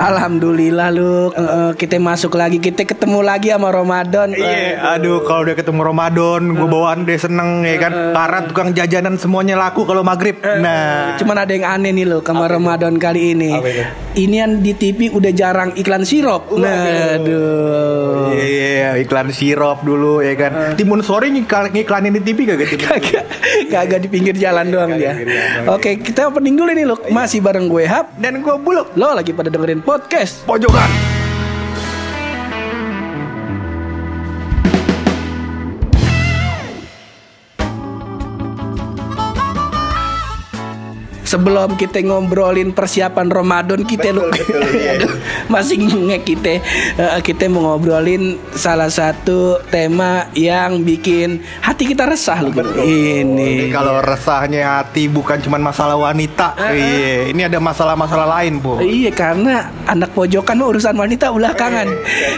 Alhamdulillah lu eh, kita masuk lagi kita ketemu lagi sama Ramadan. Iya, aduh kalau udah ketemu Ramadan, gue bawaan deh seneng ya kan. Karena tukang jajanan semuanya laku kalau maghrib. Nah, Cuman ada yang aneh nih loh sama Ramadan kali ini. Apa itu? Ini yang di TV udah jarang iklan sirup. Nah, aduh. iya iya, iklan sirup dulu ya kan. Timun sore ngiklan, ngiklanin di TV kagak Timun? Kagak kagak di pinggir jalan doang dia. Oke, kita opening dulu nih loh. Masih bareng gue Hap. Dan gue buluk Lo lagi pada dengerin podcast. pojokan. Sebelum kita ngobrolin persiapan Ramadan kita lu iya. Aduh, masih nge kita eh, kita mau ngobrolin salah satu tema yang bikin hati kita resah lu Ini Ini. kalau resahnya hati bukan cuma masalah wanita. Iya, ini ada masalah-masalah lain, Bu. Iya karena anak pojokan urusan wanita belakangan.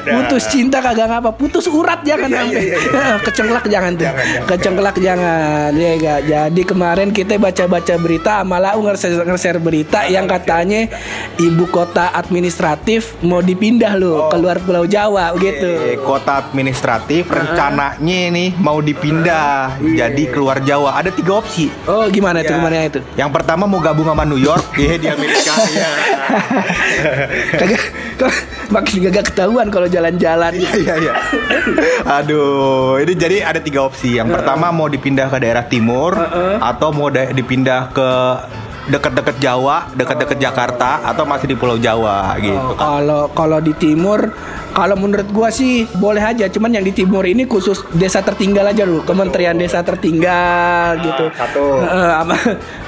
Putus cinta kagak ngapa, putus urat jangan sampai. Kecengklak jangan tuh. Kecengklak jangan. Ya enggak. Jadi kemarin kita baca-baca berita malah nge-share nge-share berita yang katanya ibu kota administratif mau dipindah loh keluar Pulau Jawa Eh, gitu. kota administratif rencananya nih mau dipindah jadi keluar Jawa. Ada tiga opsi. Oh gimana tuh Ya. ke mana itu? Yang pertama mau gabung sama New York, iya di Amerika. Iya. Kagak makin gagak ketahuan kalau jalan-jalan. Iya iya. Aduh, ini jadi ada tiga opsi. Yang pertama mau dipindah ke daerah timur atau mau da- dipindah ke dekat-dekat Jawa, dekat-dekat Jakarta atau masih di Pulau Jawa gitu. Kalau kalau di timur, kalau menurut gua sih boleh aja. Cuman yang di timur ini khusus desa tertinggal aja dulu. Kementerian Desa Tertinggal gitu. satu. Eh, sama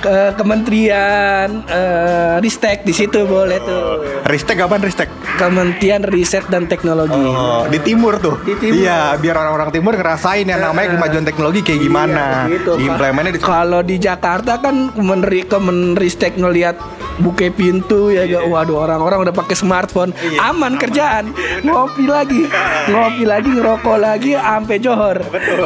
ke Kementerian eh, Ristek di situ boleh tuh. Ristek apaan Ristek? Kementerian Riset dan Teknologi. Oh, di timur tuh. Di timur. Iya, biar orang-orang timur ngerasain yang namanya kemajuan teknologi kayak gimana. Iya, gitu. Diimplementnya di Kalau di Jakarta kan Kemenri Kemenristek ngelihat buke pintu ya Iya. gak? Waduh orang-orang udah pakai smartphone. Aman kerjaan. Ngopi lagi. Ngopi lagi ngerokok lagi sampai johor.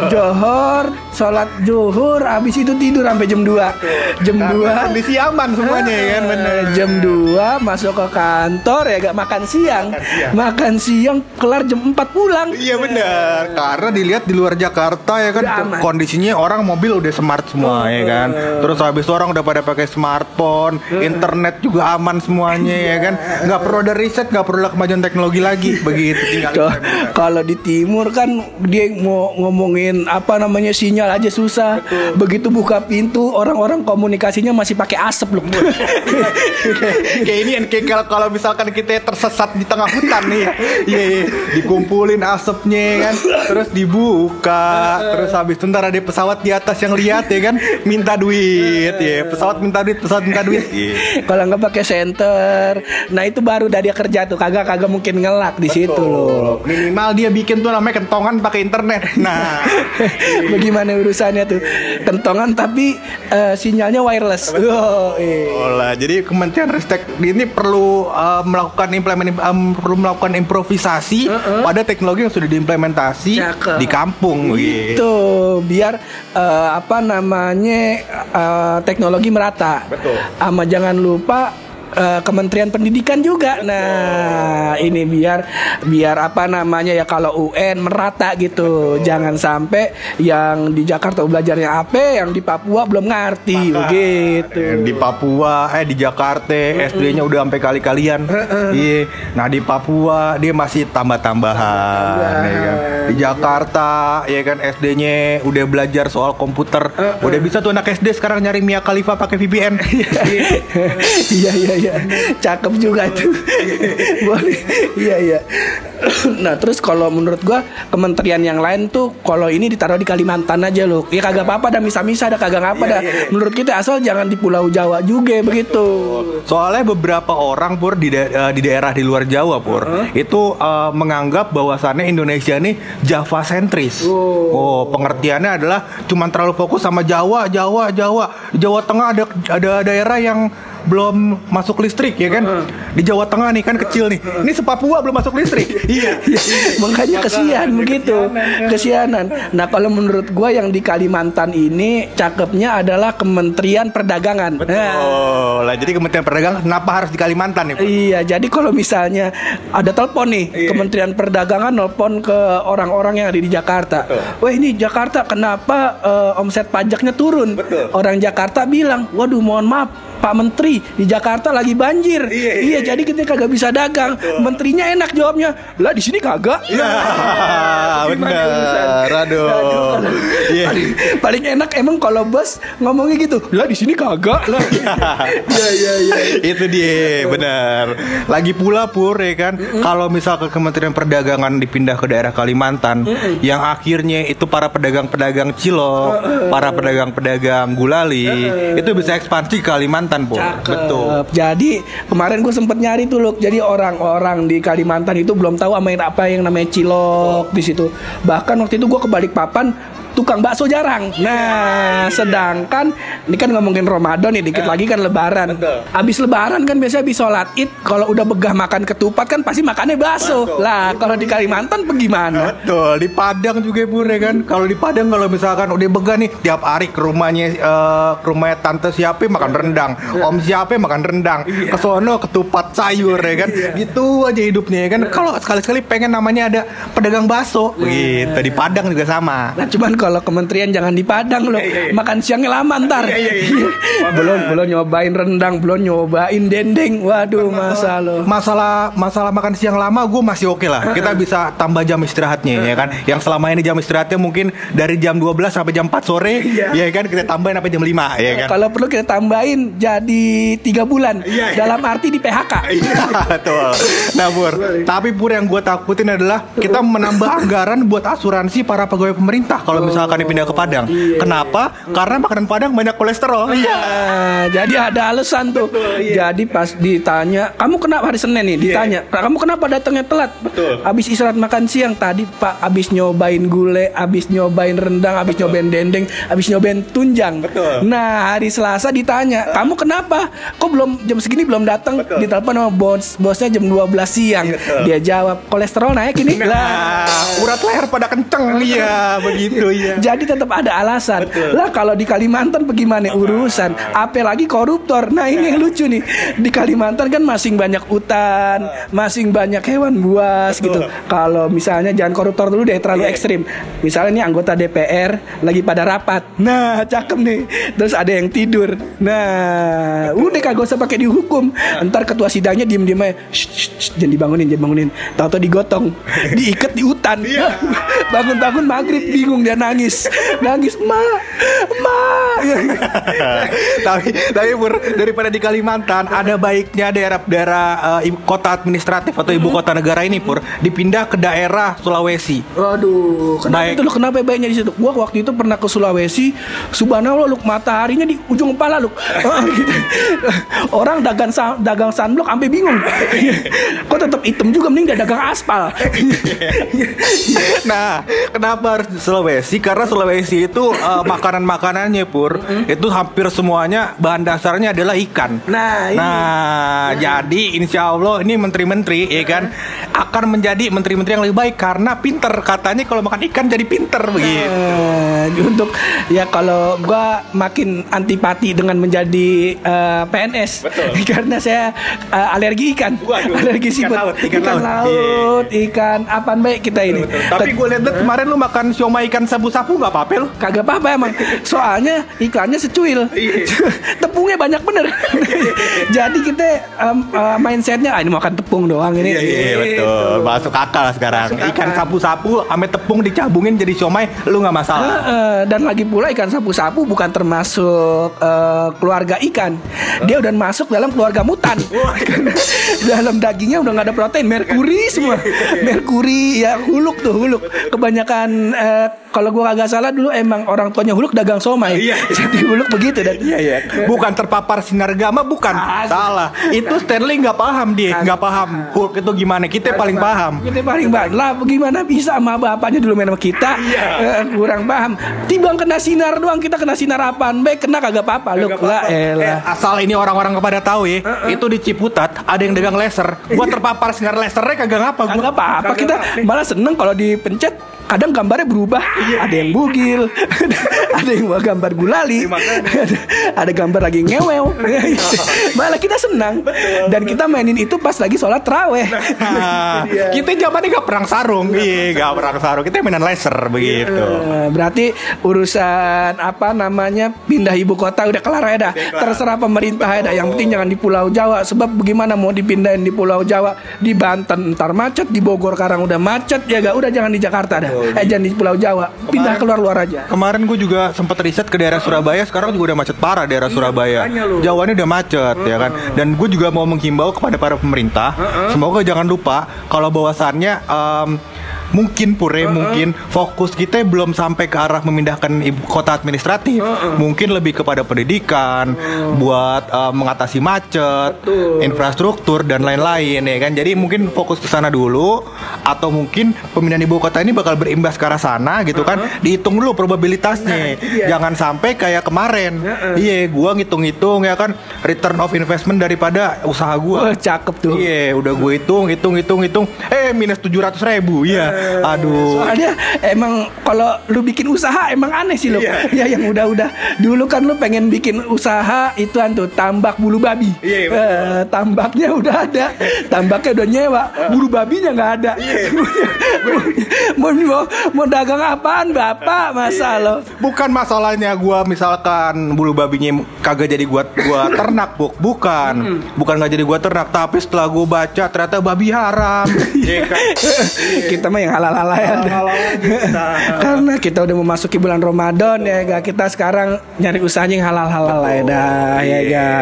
Johor sholat zuhur habis itu tidur sampai jam 2 jam 2 kondisi aman semuanya ya kan? Bener. Eh, jam 2 masuk ke kantor ya gak? Makan siang. Makan siang. Kelar jam 4 pulang. Iya benar, karena dilihat di luar Jakarta ya kan? Udah aman. kondisinya orang mobil udah smart semua ya kan. Terus habis itu orang udah pada pakai smartphone, internet juga aman semuanya ya kan. Nggak perlu ada riset, nggak perlu ada kemajuan teknologi lagi begitu tinggal. Kalau di timur kan dia mau ngomongin apa namanya sinyal aja susah. Begitu buka pintu orang-orang komunikasinya masih pakai asap loh. kayak ini kayak kalau kalau misalkan kita tersesat di tengah hutan nih ya. Iya, iya. dikumpulin asapnya kan, terus dibuka, terus habis itu ntar ada pesawat di atas yang lihat ya kan, minta duit ya. Pesawat minta duit, pesawat minta duit. Iya. Kalau nggak pakai center, nah itu baru udah dia kerja tuh kagak kagak mungkin ngelak di situ loh. Minimal dia bikin tuh namanya kentongan pakai internet. Nah, Bagaimana urusannya tuh kentongan tapi eh, sinyalnya wireless. Oh, iya. Jadi Kementerian Ristek ini perlu uh, melakukan implemen um, perlu melakukan improvisasi pada teknologi yang sudah diimplementasi Cakep. di kampung gitu. Itu biar eh, apa namanya eh, teknologi merata. Betul. Sama jangan lupa eh, Kementerian Pendidikan juga. Nah, ini biar biar apa namanya ya kalau UN merata gitu. Jangan sampai yang di Jakarta belajarnya apa, yang di Papua belum ngerti begitu. Yang di Papua, eh di Jakarta, SD-nya udah sampai kali-kalian. Iya. Nah di Papua dia masih tambah-tambahan. ya kan. Di Jakarta, ya kan SD-nya udah belajar soal komputer. Udah bisa tuh anak SD sekarang nyari Mia Khalifa pakai VPN. Iya iya iya, cakep juga tuh. Boleh. Iya iya. Nah terus kalau menurut gua kementerian yang lain tuh kalau ini ditaruh di Kalimantan aja loh. Ya kagak apa-apa dah misa-misa dah kagak apa dah. Menurut kita asal jangan di Pulau Jawa juga begitu. Soalnya beberapa orang pur di, da- eh, di daerah di luar Jawa pur itu eh, menganggap bahwasannya Indonesia ini Java sentris. Oh. pengertiannya adalah cuma terlalu fokus sama Jawa, Jawa, Jawa. Jawa Tengah ada ada daerah yang belum masuk listrik ya kan. Di Jawa Tengah nih kan kecil nih. Ini sepapua belum masuk listrik. iya. Makanya kesian begitu, kesianan. Nah kalau menurut gua yang di Kalimantan ini cakepnya adalah Kementerian Perdagangan. Nah, Oh, lah jadi Kementerian Perdagangan kenapa harus di Kalimantan? Pur? Iya, jadi kalau misalnya ada telepon nih, Iya. Kementerian Perdagangan nelpon ke orang-orang yang ada di Jakarta. Wah ini Jakarta kenapa eh, omset pajaknya turun? Betul. Orang Jakarta bilang, waduh mohon maaf Pak Menteri di Jakarta lagi banjir. Iya, iya, jadi kita kagak bisa dagang. Menterinya enak jawabnya, lah di sini kagak. Ya, bener. urusan? Aduh. Iya. paling, paling enak emang kalau bos ngomongnya gitu, lah di sini kagak lah. Iya iya iya. itu dia benar lagi pula pur ya kan kalau misal ke Kementerian Perdagangan dipindah ke daerah Kalimantan yang akhirnya itu para pedagang-pedagang cilok para pedagang-pedagang gulali itu bisa ekspansi ke Kalimantan pur Cakep. betul Jadi kemarin gue sempet nyari tuh loh. Jadi orang-orang di Kalimantan itu belum tahu apa yang, apa yang namanya cilok di situ. Bahkan waktu itu gue ke Balikpapan tukang bakso jarang. Nah, sedangkan ini kan ngomongin Ramadan nih, dikit lagi kan Lebaran. Betul. Abis Lebaran kan biasanya habis sholat id, kalau udah begah makan ketupat kan pasti makannya bakso. Lah, kalau di Kalimantan bagaimana? Betul, di Padang juga pur ya kan. Kalau di Padang kalau misalkan udah begah nih tiap hari ke rumahnya ke rumahnya tante siapa makan rendang, om siapa makan rendang, ke sono ketupat sayur ya kan. Gitu aja hidupnya ya kan. Kalau sekali-sekali pengen namanya ada pedagang bakso, begitu. Di Padang juga sama. Nah cuman kalau kementerian jangan di Padang loh. Makan siangnya lama ntar. Belum belum nyobain rendang Belum nyobain dendeng. Waduh masa lo Masalah masalah makan siang lama gue masih oke lah. Kita bisa tambah jam istirahatnya ya kan. Yang selama ini jam istirahatnya mungkin dari jam 12 sampai jam 4 sore ya kan? Kita tambahin sampai jam 5 ya kan. Kalau perlu kita tambahin Jadi tiga bulan. Iya, iya. Dalam arti di PHK Iya betul. Nah Pur, tapi Pur yang gue takutin adalah kita menambah anggaran buat asuransi para pegawai pemerintah. Kalau misalkan dipindah ke Padang. Kenapa? Karena makanan Padang banyak kolesterol. Iya. Jadi ada alasan tuh. iya. Jadi pas ditanya, kamu kenapa hari Senin nih? Ditanya, "Nah, kamu kenapa datangnya telat? Betul. Abis istirahat makan siang tadi Pak, abis nyobain gulai, abis nyobain rendang, abis nyobain dendeng, abis nyobain tunjang. Betul. Nah hari Selasa ditanya, kamu kenapa? Kok belum jam segini belum datang? Betul. Ditelepon sama bos, bosnya jam 12 siang. Iya, betul. Dia jawab, kolesterol naik ini. Lah. Nah, urat leher pada kenceng iya begitu iya. Jadi tetap ada alasan. Lah kalau di Kalimantan bagaimana urusan? Apalagi koruptor. Nah ini yang lucu nih. Di Kalimantan kan masing banyak hutan, masing banyak hewan buas gitu. Kalau misalnya jangan koruptor dulu deh terlalu ekstrim. Misalnya nih anggota DPR lagi pada rapat. Nah cakep nih. Terus ada yang tidur. Nah udah kagak usah pakai dihukum. Ntar ketua sidangnya diem diem aja. "Shh, shh, shh, jangan dibangunin, jangan bangunin. Tahu-tahu digotong, diikat di hutan. Bangun-bangun maghrib bingung dia nangis, nangis ma, ma. tapi tapi Pur, daripada di Kalimantan ada baiknya daerah-daerah ibu- kota administratif atau ibu kota negara ini Pur dipindah ke daerah Sulawesi. Waduh, kenapa Baik. itu lu kenapa baiknya di situ? Gua waktu itu pernah ke Sulawesi, subhanallah lu mataharinya di ujung kepala lu. Orang dagang sa- dagang sunblock sampai bingung. Kok tetap hitam juga mending dia dagang aspal. Nah, kenapa harus di Sulawesi? Karena Sulawesi itu eh, makanan-makanannya Pur itu hampir semuanya bahan dasarnya adalah ikan. Nah, ini. Nah, jadi insya Allah ini menteri-menteri ya kan akan menjadi menteri-menteri yang lebih baik karena pinter katanya kalau makan ikan jadi pinter begitu. Eh, untuk ya kalau gua makin antipati dengan menjadi eh, PNS karena saya eh, alergi ikan, Waduh, alergi ikan laut, ikan ikan, laut. laut, ikan apaan baik kita ini. Tapi gue lihat kemarin lu makan siomay ikan sabu-sabu nggak apa-apa lu? Kagak apa-apa emang Soalnya iklannya secuil Tepungnya banyak bener Jadi kita em, eh, mindsetnya ah, Ini makan tepung doang ini Iya betul. Gitu. Masuk akal sekarang. Masuk. Ikan sapu-sapu ame tepung dicabungin jadi siomay lu nggak masalah. Heeh, dan lagi pula ikan sapu-sapu bukan termasuk eh, keluarga ikan. Dia udah masuk dalam keluarga mutan. Dalam dagingnya udah nggak ada protein, merkuri semua. Merkuri ya huluk tuh huluk. Kebanyakan eh, kalau gua kagak salah dulu emang orang tuanya Huluk dagang somai. Iya. Jadi Huluk begitu dan Iya iya. Bukan terpapar sinar gamma bukan. Asli. Salah. Itu Stanley nggak paham dia, nggak paham Hulk itu gimana. Kita paling paham. Kita paling paham lah bagaimana bisa sama bapaknya dulu main sama kita eh, kurang paham. Tibang kena sinar doang kita kena sinar apaan? Baik kena kagak apa-apa lu. Lah Eh, asal ini orang-orang kepada tahu ya, itu di Ciputat ada yang dagang laser. Gua terpapar sinar lasernya kagak ngapa gua. Kagak apa-apa kita malah seneng kalau dipencet kadang gambarnya berubah. Ada yang bugil ada yang gambar gulali ada, ada gambar lagi ngewew malah kita senang. Dan kita mainin itu pas lagi sholat teraweh Nah, kita zamannya gak perang sarung, iya gak perang sarung. Kita mainan laser begitu. Berarti urusan apa namanya pindah ibu kota udah kelar ya dah. Terserah pemerintah ya dah. Yang penting jangan di Pulau Jawa. Sebab bagaimana mau dipindahin di Pulau Jawa? Di Banten ntar macet. Di Bogor karang udah macet ya gak udah jangan di Jakarta dah. Eh jangan di Pulau Jawa. Pindah keluar luar aja. Kemarin gue juga sempat riset ke daerah Surabaya, sekarang juga udah macet parah daerah Surabaya. makanya lu. Jawanya udah macet ya kan. Dan gue juga mau menghimbau kepada para pemerintah, semoga jangan lupa kalau bahwasannya em, mungkin pure mungkin fokus kita belum sampai ke arah memindahkan ibu kota administratif. Mungkin lebih kepada pendidikan, buat em, mengatasi macet, infrastruktur dan lain-lain ya kan. Jadi mungkin fokus ke sana dulu atau mungkin pemindahan ibu kota ini bakal berimbas ke arah sana gitu kan. Dihitung dulu probabilitasnya. Jangan sampai kayak kemarin. Iya, gua ngitung-hitung ya kan return of investment daripada usaha gua. Wah cakep tuh. Iya, udah gue hitung, hitung, hitung, hitung. Eh, minus tujuh ratus ribu, iya. Aduh. Soalnya emang kalau lu bikin usaha emang aneh sih lo. Iya. Ya yang udah-udah dulu kan lu pengen bikin usaha itu tuh tambak bulu babi. Iya, betul. Eh, tambaknya udah ada, tambaknya udah nyewa, bulu babinya nggak ada. Iya. mau, mau mau dagang apaan bapak masa lo? Bukan masalahnya gua misalkan bulu babinya kagak jadi gua gua ternak, Buk. Bukan. Bukan nggak jadi gua ternak, tapi setelah gua baca ternyata babi haram. Iya kan? kita mah yang halal-halal ya. Karena kita udah memasuki bulan Ramadan ya ga kita sekarang nyari usahanya yang halal-halal lah ya dah ya ga.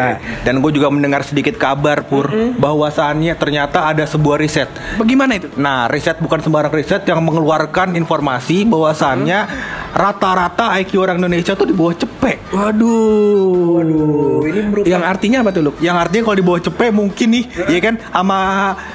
Dan gue juga mendengar sedikit kabar pur bahwasannya ternyata ada sebuah riset. Bagaimana itu? Nah, riset bukan sembarang riset yang mengeluarkan informasi bahwasannya rata-rata IQ orang Indonesia tuh di bawah cepek. Waduh. Yang artinya apa tuh, Luk? Yang artinya kalau di bawah cepek mungkin nih, ya kan sama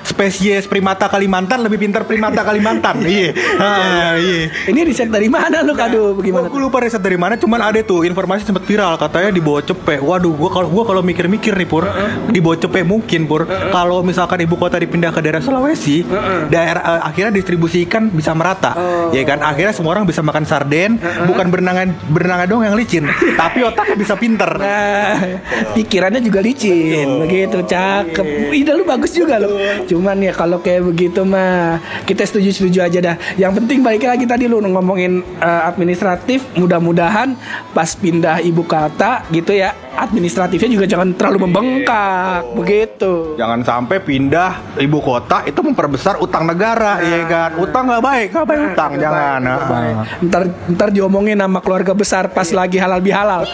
spesies primata Kalimantan lebih pintar primata Kalimantan. Iya. Ah, iya. Ini riset dari mana, Luk? Aduh, bagaimana? Gue lupa riset dari mana, cuman ada tuh informasi sempat viral katanya di bawah cepek. Waduh, gua kalau gua kalau mikir-mikir nih pur, di bawah cepek mungkin pur. Kalau misalkan ibu kota dipindah ke daerah Sulawesi, daerah eh, akhirnya distribusi ikan bisa merata, ya kan? Akhirnya semua orang bisa makan sarden, bukan berenangan berenangan dong yang licin, tapi otaknya bisa pinter. Nah, pikirannya juga licin, begitu cakep. Ide lu bagus juga lo. Cuman ya kalau kayak begitu mah kita setuju-setuju aja dah. Yang penting balik lagi tadi lu ngomongin eh, administratif, mudah-mudahan pas pindah ibu kota gitu ya, administratifnya juga jangan terlalu membengkak, begitu. Jangan sampai pindah ibu kota itu memperbesar utang negara, ya kan? Utang nggak baik, nggak baik utang, jangan. Ah. Ntar ntar diomongin sama keluarga besar pas lagi halal bihalal.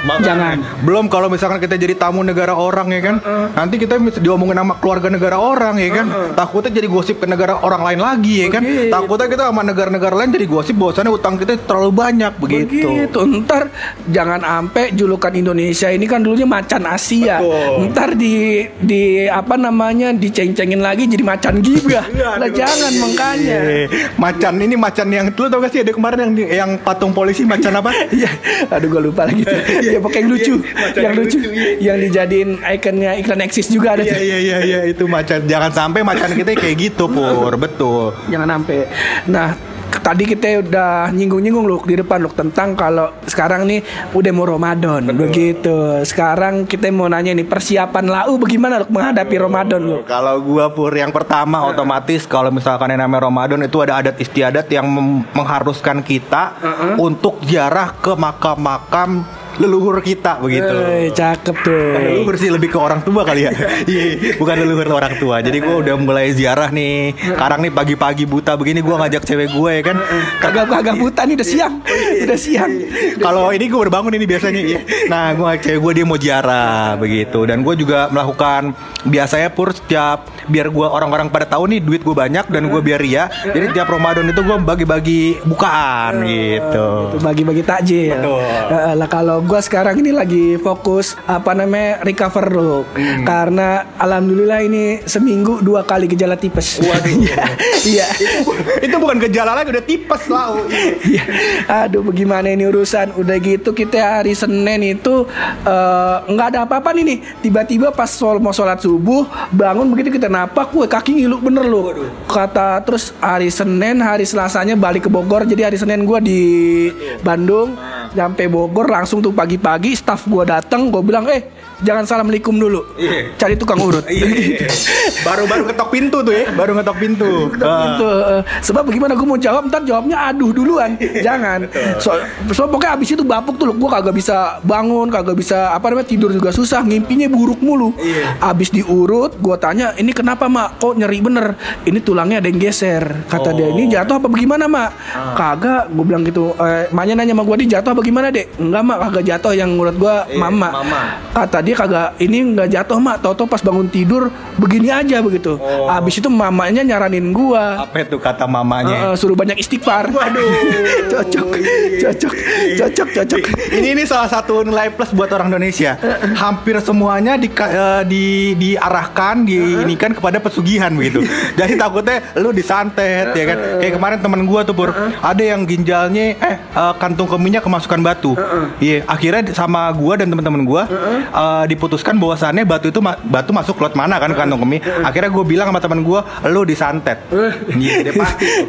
Makanya. Jangan. Belum kalau misalkan kita jadi tamu negara orang ya kan. Nanti kita diomongin sama keluarga negara orang ya kan. Takutnya jadi gosip ke negara orang lain lagi ya kan. Begitu. Takutnya kita sama negara-negara lain jadi gosip bahwasannya utang kita terlalu banyak begitu. Begitu. Ntar jangan ampe julukan Indonesia ini kan dulunya macan Asia. Betul. Ntar di di apa namanya diceng-cengin lagi jadi macan gibah. lah jangan makanya. Eh, macan ini macan yang lu tau gak sih ada kemarin yang yang patung polisi macan apa? Iya, aduh gue lupa lagi tuh. Ya pokoknya yang lucu, Iya, yang yang lucu, iya. yang dijadiin ikonnya iklan eksis juga ada. Iya iya iya iya itu macan. Jangan sampai macan kita kayak gitu pur, betul. Jangan sampai. Nah, tadi kita udah nyinggung-nyinggung loh di depan loh tentang kalau sekarang nih udah mau Ramadan begitu. Sekarang kita mau nanya nih persiapan lau bagaimana loh menghadapi Ramadan loh. Kalau gua pur yang pertama otomatis kalau misalkan yang namanya Ramadan itu ada adat istiadat yang mengharuskan kita untuk ziarah ke makam-makam leluhur kita begitu. Eh, cakep tuh. Leluhur sih lebih ke orang tua kali ya. Iya, bukan leluhur orang tua. Jadi gua udah mulai ziarah nih. Sekarang nih pagi-pagi buta begini gua ngajak cewek gue ya kan. Kagak kagak buta nih udah siang. Udah siang. Kalau ini gue baru bangun ini biasanya. Iya. Nah, gue cewek gue dia mau ziarah begitu. Dan gue juga melakukan biasanya pur setiap biar gua orang-orang pada tahu nih duit gue banyak dan gue biar ria. Jadi tiap Ramadan itu gue bagi-bagi bukaan gitu. Itu bagi-bagi takjil. Betul. Eh, lah kalau gua sekarang ini lagi fokus apa namanya recover dulu. Hmm. Karena alhamdulillah ini seminggu dua kali gejala tipes. Waduh. Iya. itu bukan gejala lagi udah tipes lah. Iya. Aduh bagaimana ini urusan Udah gitu kita hari Senin itu nggak ada apa-apa nih nih Tiba-tiba pas sol mau sholat subuh Bangun begitu kita napak Wah kaki ngilu bener loh. Kata terus hari Senin Hari Selasanya balik ke Bogor. Jadi hari Senin gua di Bandung. Sampai Bogor langsung tuh pagi-pagi Staff gua datang Gue bilang eh jangan assalamualaikum dulu. Iya. Cari tukang urut. Baru-baru ketok pintu tuh ya, baru ngetok pintu. Gitu. Eh, sebab bagaimana gue mau jawab ntar jawabnya aduh duluan. Jangan. so, so pokoknya abis itu bapuk tuh gue kagak bisa bangun kagak bisa apa namanya tidur juga susah ngimpinya buruk mulu. Abis diurut gue tanya ini kenapa mak? Kok nyeri bener? Ini tulangnya ada yang geser. Kata dia ini jatuh apa bagaimana mak? Kagak gue bilang gitu. Eh, maknya nanya sama gue dia jatuh apa gimana dek? Enggak mak kagak jatuh yang menurut gue mama. mama. kata dia kagak ini nggak jatuh mak tau pas bangun tidur begini aja begitu abis itu mamanya nyaranin gua Apa itu kata mamanya? Eh, suruh banyak istighfar. Waduh. cocok, cocok, cocok, cocok. ini ini salah satu nilai plus buat orang Indonesia. Hampir semuanya di, eh, di diarahkan, diinikan kepada pesugihan begitu. Jadi takutnya lu disantet ya kan. Kayak kemarin teman gua tuh Pur, ada yang ginjalnya eh eh, kantung kemihnya kemasukan batu. Iya, akhirnya sama gua dan teman-teman gua eh, diputuskan bahwasannya batu itu ma- batu masuk lot mana kan ke kantong kemih. Akhirnya gua bilang sama teman gua, lu disantet. Iya, dia pasti. tuh.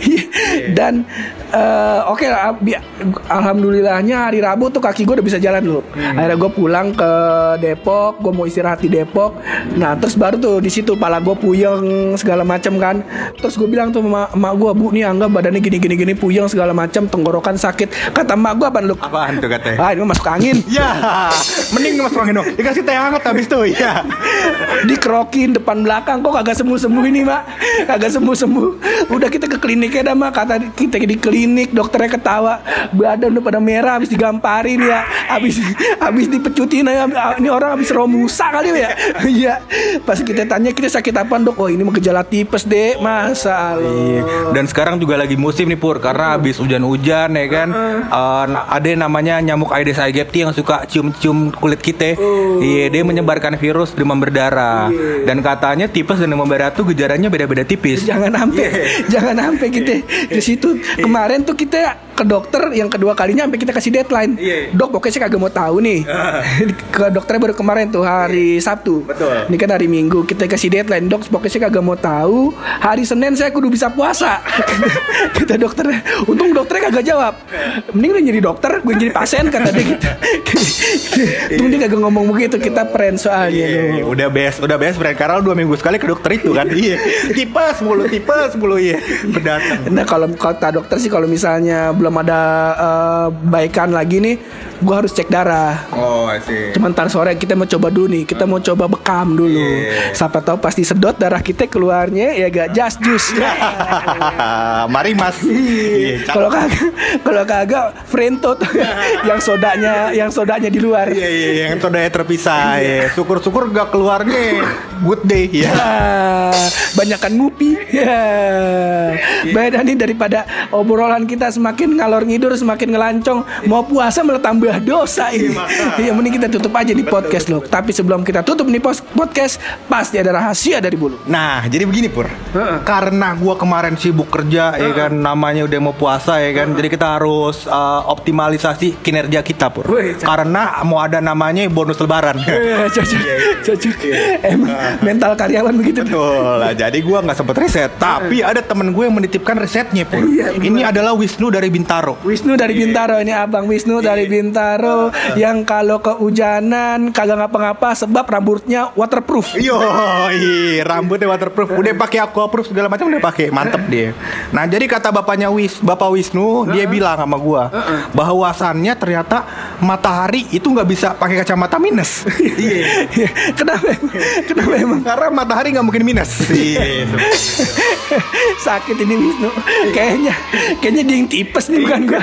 Dan eh, oke lah, bi- alhamdulillahnya hari Rabu tuh kaki gue udah bisa jalan loh. Akhirnya gue pulang ke Depok, gue mau istirahat di Depok. Nah terus baru tuh di situ pala gue puyeng segala macam kan. Terus gue bilang tuh sama emak gue, bu nih anggap badannya gini gini gini puyeng segala macam, tenggorokan sakit. Kata emak gue apa lu? Apaan tuh katanya? Ah ini masuk angin. Ya, mending Mas Rongin dong. Dikasih teh hangat habis tuh, ya. dikerokin depan belakang kok kagak sembuh sembuh ini mak? Kagak sembuh sembuh udah kita ke kliniknya dah mak kata kita di klinik dokternya ketawa. Badan udah pada merah habis digamparin ya. Habis habis dipecutin ya ini orang habis romusa kali ya? Iya. Pas kita tanya kita sakit apa dok? Oh ini mah gejala tipes deh masa Iya. Dan sekarang juga lagi musim nih Pur Karena habis hujan-hujan ya kan? Na- Ada yang namanya nyamuk Aedes aegypti Yang suka cium-cium kulit kita Iya dia menyebarkan virus demam berdarah. Dan katanya tipes dan demam berdarah tuh gejalanya beda-beda tipis. Jangan sampai jangan sampai kita di situ. Kemarin tuh kita ke dokter yang kedua kalinya sampai kita kasih deadline. Iya. dok pokoknya saya kagak mau tahu nih. Ke dokternya baru kemarin tuh hari Sabtu. Betul. ini kan hari Minggu kita kasih deadline. Dok pokoknya saya kagak mau tahu. Hari Senin saya kudu bisa puasa. Kata dokternya untung dokternya kagak jawab. Mending lu jadi dokter gue jadi pasien kata dia gitu. Untung dia kagak ngomong begitu kita friend soalnya Iya, udah best, udah best Brand Karena dua minggu sekali ke dokter itu kan. Iya. Tipes mulu, tipes mulu Iya. Berdatang Nah kalau kata dokter sih kalau misalnya belum ada eh, baikan lagi nih, gua harus cek darah. Oh sih Cuman ntar sore kita mau coba dulu nih, kita mau coba bekam dulu. Iya. Siapa tahu pasti sedot darah kita keluarnya ya gak jas jus. Mari mas Iya, cakep. Kalau kagak, kalau kagak Frento tuh yang sodanya, yang sodanya di luar. Iya iya yang sodanya terpisah ya. Syukur-syukur gak keluarnya good day ya. Ah, banyakan ngupi ya beda nih daripada obrolan kita semakin ngalor ngidur semakin ngelancong. Mau puasa malah tambah dosa ini. Iya mending kita tutup aja di podcast loh tapi sebelum kita tutup nih podcast pasti ada rahasia dari bulu. Nah, jadi begini Pur. Karena gua kemarin sibuk kerja ya kan namanya udah mau puasa ya kan. Jadi kita harus uh, optimalisasi kinerja kita Pur. Wih. Karena mau ada namanya bonus lebaran. Eh, cocok cocok emang mental karyawan begitu tuh. Betul. Lah, jadi gua nggak sempet riset, tapi ada temen gue yang menitipkan risetnya pur. Iya, Ini adalah Wisnu dari Bintaro. Wisnu dari Bintaro ini abang Wisnu dari Bintaro yang kalau kehujanan kagak ngapa-ngapa sebab rambutnya waterproof Yo, rambutnya waterproof. Udah pakai aquaproof segala macam udah pakai, mantep dia. Nah, jadi kata bapaknya Wis, Bapak Wisnu, dia bilang sama gua bahwasannya ternyata matahari itu nggak bisa pakai kacamata minus. Iya. kenapa kenapa emang Karena matahari nggak mungkin minus. Iya. sakit ini Wisnu kayaknya kayaknya dia yang tipes nih bukan gua.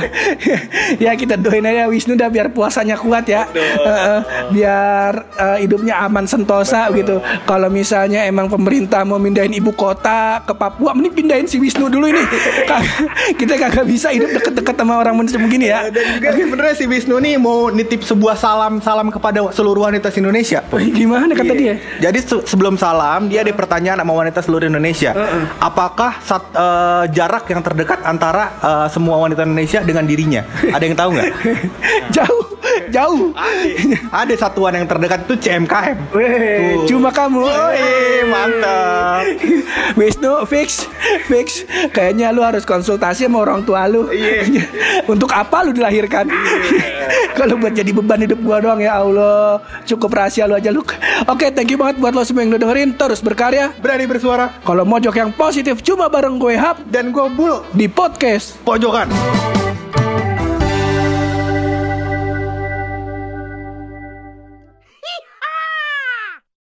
ya kita doain aja Wisnu dah biar puasanya kuat ya. Heeh, biar eh, hidupnya aman sentosa gitu. Kalau misalnya emang pemerintah mau mindahin ibu kota ke Papua, mending pindahin si Wisnu dulu ini. Kita kagak bisa hidup deket-deket sama orang macam begini ya. Dan juga sebenarnya si Wisnu nih mau nitip sebuah salam-salam kepada seluruh wanita Indonesia. Gimana kata dia? Jadi se- sebelum salam dia ada pertanyaan sama wanita seluruh Indonesia. Apakah sat- eh, jarak yang terdekat antara eh, semua wanita Indonesia dengan dirinya? Ada yang tahu nggak? jauh, jauh. ada. Satuan yang terdekat itu CMKM. Weh, cuma kamu. Mantap. Wisnu fix fix. Kayaknya lu harus konsultasi sama orang tua lu. Iya. untuk apa lu dilahirkan? Kalau buat jadi beban hidup gua doang ya Allah. Cukup rahasia lu aja lu oke thank you banget buat lo semua yang udah dengerin. Terus berkarya. Berani bersuara. Kalau mojok yang positif cuma bareng gue hap. Dan gue bul. Di podcast. Pojokan.